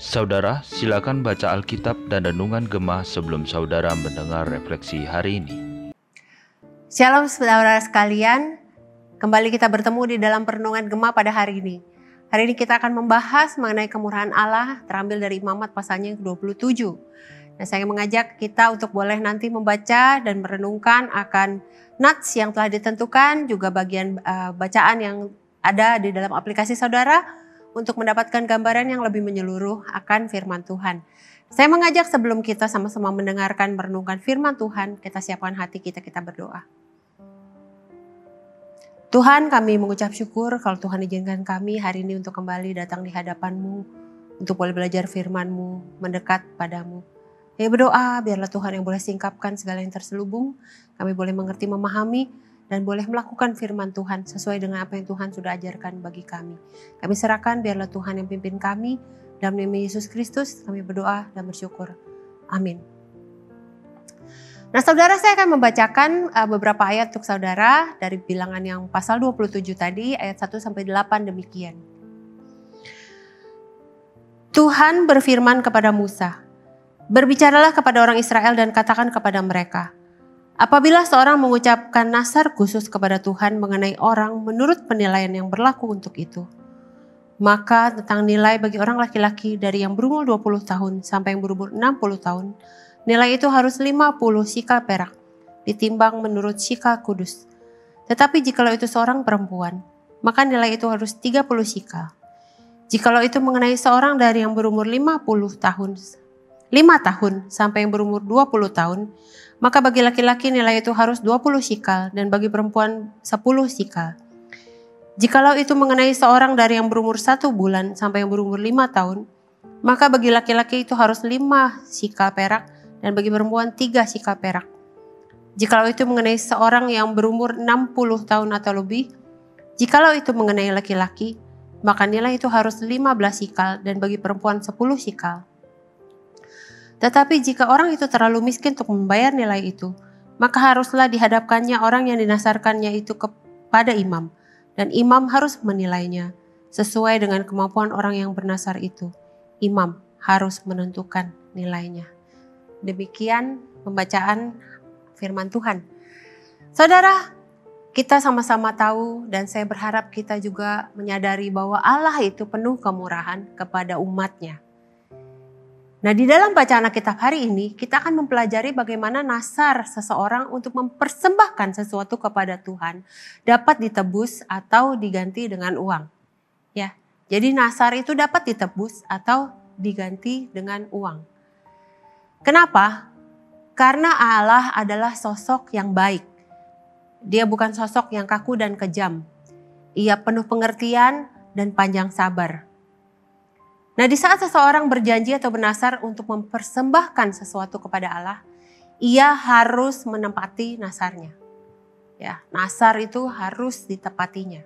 Saudara, silakan baca Alkitab dan Renungan Gemah sebelum saudara mendengar refleksi hari ini. Shalom saudara sekalian, kembali kita bertemu di dalam Renungan Gemah pada hari ini. Hari ini kita akan membahas mengenai kemurahan Allah terambil dari Imamat pasalnya yang ke-27. Nah, saya mengajak kita untuk boleh nanti membaca dan merenungkan akan nats yang telah ditentukan, juga bagian uh, bacaan yang ada di dalam aplikasi saudara untuk mendapatkan gambaran yang lebih menyeluruh akan firman Tuhan. Saya mengajak sebelum kita sama-sama mendengarkan merenungkan firman Tuhan, kita siapkan hati kita, kita berdoa. Tuhan kami mengucap syukur kalau Tuhan izinkan kami hari ini untuk kembali datang di hadapan-Mu, untuk boleh belajar firman-Mu, mendekat padamu. Ya berdoa biarlah Tuhan yang boleh singkapkan segala yang terselubung. Kami boleh mengerti memahami dan boleh melakukan firman Tuhan sesuai dengan apa yang Tuhan sudah ajarkan bagi kami. Kami serahkan biarlah Tuhan yang pimpin kami. Dalam nama Yesus Kristus kami berdoa dan bersyukur. Amin. Nah saudara saya akan membacakan uh, beberapa ayat untuk saudara dari bilangan yang pasal 27 tadi ayat 1 sampai 8 demikian. Tuhan berfirman kepada Musa, Berbicaralah kepada orang Israel dan katakan kepada mereka, apabila seorang mengucapkan nasar khusus kepada Tuhan mengenai orang menurut penilaian yang berlaku untuk itu, maka tentang nilai bagi orang laki-laki dari yang berumur 20 tahun sampai yang berumur 60 tahun, nilai itu harus 50 sikal perak, ditimbang menurut sikal kudus. Tetapi jikalau itu seorang perempuan, maka nilai itu harus 30 sikal. Jikalau itu mengenai seorang dari yang berumur 50 tahun 5 tahun sampai yang berumur 20 tahun, maka bagi laki-laki nilai itu harus 20 sikal dan bagi perempuan 10 sikal. Jikalau itu mengenai seorang dari yang berumur satu bulan sampai yang berumur 5 tahun, maka bagi laki-laki itu harus 5 sikal perak dan bagi perempuan 3 sikal perak. Jikalau itu mengenai seorang yang berumur 60 tahun atau lebih, jikalau itu mengenai laki-laki, maka nilai itu harus 15 sikal dan bagi perempuan 10 sikal. Tetapi jika orang itu terlalu miskin untuk membayar nilai itu, maka haruslah dihadapkannya orang yang dinasarkannya itu kepada imam, dan imam harus menilainya sesuai dengan kemampuan orang yang bernasar itu. Imam harus menentukan nilainya. Demikian pembacaan firman Tuhan. Saudara, kita sama-sama tahu dan saya berharap kita juga menyadari bahwa Allah itu penuh kemurahan kepada umatnya. Nah, di dalam bacaan Alkitab hari ini, kita akan mempelajari bagaimana nasar seseorang untuk mempersembahkan sesuatu kepada Tuhan dapat ditebus atau diganti dengan uang. Ya, jadi nasar itu dapat ditebus atau diganti dengan uang. Kenapa? Karena Allah adalah sosok yang baik. Dia bukan sosok yang kaku dan kejam. Ia penuh pengertian dan panjang sabar. Nah, di saat seseorang berjanji atau bernasar untuk mempersembahkan sesuatu kepada Allah, ia harus menempati nasarnya. Ya, nasar itu harus ditepatinya.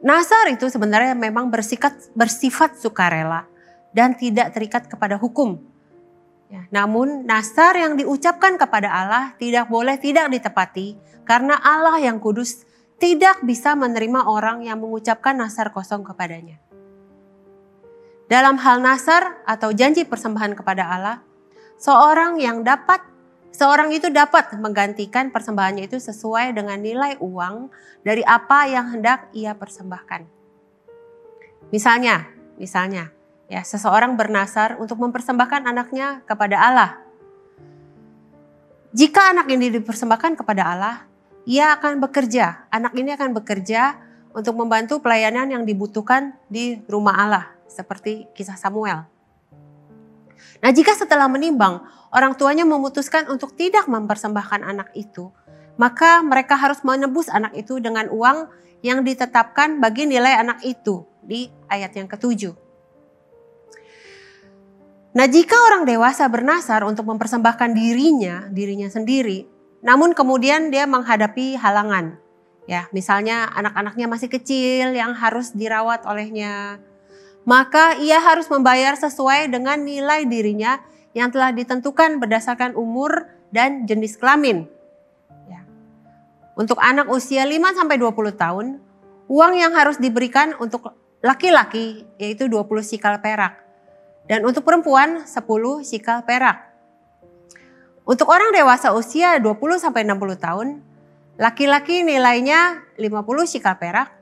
Nasar itu sebenarnya memang bersifat bersifat sukarela dan tidak terikat kepada hukum. Ya, namun nasar yang diucapkan kepada Allah tidak boleh tidak ditepati karena Allah yang kudus tidak bisa menerima orang yang mengucapkan nasar kosong kepadanya. Dalam hal nasar atau janji persembahan kepada Allah, seorang yang dapat seorang itu dapat menggantikan persembahannya itu sesuai dengan nilai uang dari apa yang hendak ia persembahkan. Misalnya, misalnya, ya seseorang bernasar untuk mempersembahkan anaknya kepada Allah. Jika anak ini dipersembahkan kepada Allah, ia akan bekerja, anak ini akan bekerja untuk membantu pelayanan yang dibutuhkan di rumah Allah, seperti kisah Samuel. Nah, jika setelah menimbang orang tuanya memutuskan untuk tidak mempersembahkan anak itu, maka mereka harus menebus anak itu dengan uang yang ditetapkan bagi nilai anak itu di ayat yang ketujuh. Nah, jika orang dewasa bernasar untuk mempersembahkan dirinya, dirinya sendiri, namun kemudian dia menghadapi halangan. Ya, misalnya anak-anaknya masih kecil yang harus dirawat olehnya. Maka ia harus membayar sesuai dengan nilai dirinya yang telah ditentukan berdasarkan umur dan jenis kelamin. Ya. Untuk anak usia 5 sampai 20 tahun, Uang yang harus diberikan untuk laki-laki yaitu 20 sikal perak. Dan untuk perempuan 10 sikal perak. Untuk orang dewasa usia 20 sampai 60 tahun, laki-laki nilainya 50 sikal perak,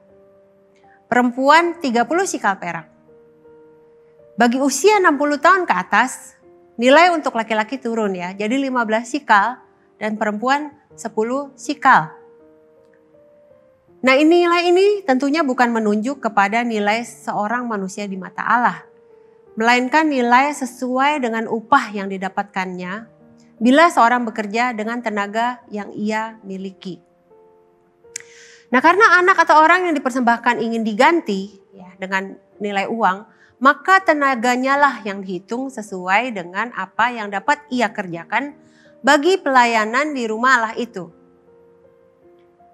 perempuan 30 sikal perak. Bagi usia 60 tahun ke atas, nilai untuk laki-laki turun ya, jadi 15 sikal dan perempuan 10 sikal. Nah nilai ini tentunya bukan menunjuk kepada nilai seorang manusia di mata Allah. Melainkan nilai sesuai dengan upah yang didapatkannya bila seorang bekerja dengan tenaga yang ia miliki. Nah karena anak atau orang yang dipersembahkan ingin diganti ya, dengan nilai uang, maka tenaganya lah yang dihitung sesuai dengan apa yang dapat ia kerjakan bagi pelayanan di rumah Allah itu.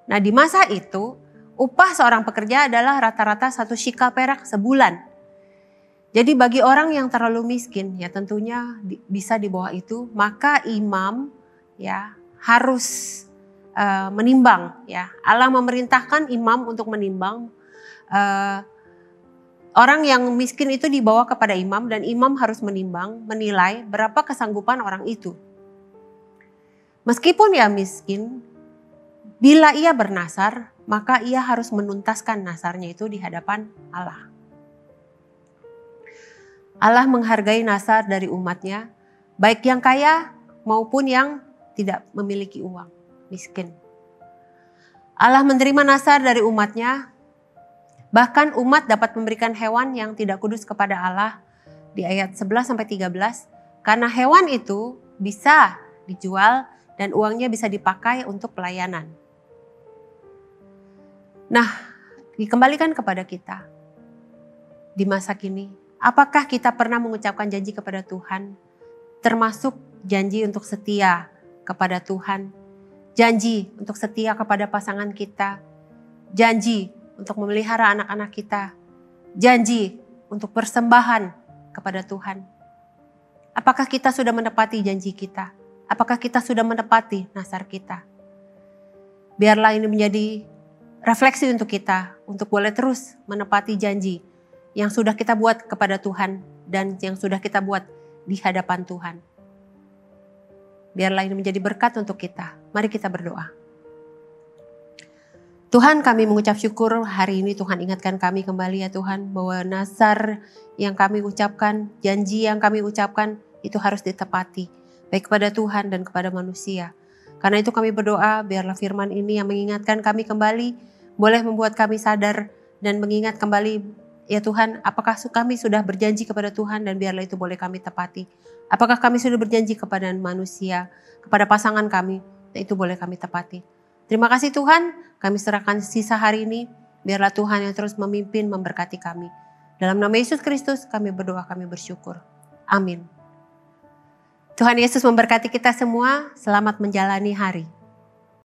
Nah di masa itu upah seorang pekerja adalah rata-rata satu shikal perak sebulan. Jadi bagi orang yang terlalu miskin ya tentunya bisa di bawah itu maka imam ya harus uh, menimbang ya. Allah memerintahkan imam untuk menimbang uh, orang yang miskin itu dibawa kepada imam dan imam harus menimbang menilai berapa kesanggupan orang itu. Meskipun ia miskin, Bila ia bernasar, maka ia harus menuntaskan nasarnya itu di hadapan Allah. Allah menghargai nasar dari umatnya, baik yang kaya maupun yang tidak memiliki uang, miskin. Allah menerima nasar dari umatnya, bahkan umat dapat memberikan hewan yang tidak kudus kepada Allah di ayat 11 sampai 13 karena hewan itu bisa dijual dan uangnya bisa dipakai untuk pelayanan. Nah, dikembalikan kepada kita di masa kini. Apakah kita pernah mengucapkan janji kepada Tuhan, termasuk janji untuk setia kepada Tuhan, janji untuk setia kepada pasangan kita, janji untuk memelihara anak-anak kita, janji untuk persembahan kepada Tuhan. Apakah kita sudah menepati janji kita? Apakah kita sudah menepati nasar kita? Biarlah ini menjadi refleksi untuk kita untuk boleh terus menepati janji yang sudah kita buat kepada Tuhan dan yang sudah kita buat di hadapan Tuhan. Biarlah ini menjadi berkat untuk kita. Mari kita berdoa. Tuhan kami mengucap syukur hari ini Tuhan ingatkan kami kembali ya Tuhan bahwa nasar yang kami ucapkan, janji yang kami ucapkan itu harus ditepati. Baik kepada Tuhan dan kepada manusia. Karena itu kami berdoa biarlah firman ini yang mengingatkan kami kembali boleh membuat kami sadar dan mengingat kembali ya Tuhan, apakah kami sudah berjanji kepada Tuhan dan biarlah itu boleh kami tepati. Apakah kami sudah berjanji kepada manusia, kepada pasangan kami, dan itu boleh kami tepati. Terima kasih Tuhan, kami serahkan sisa hari ini, biarlah Tuhan yang terus memimpin memberkati kami. Dalam nama Yesus Kristus kami berdoa, kami bersyukur. Amin. Tuhan Yesus memberkati kita semua, selamat menjalani hari.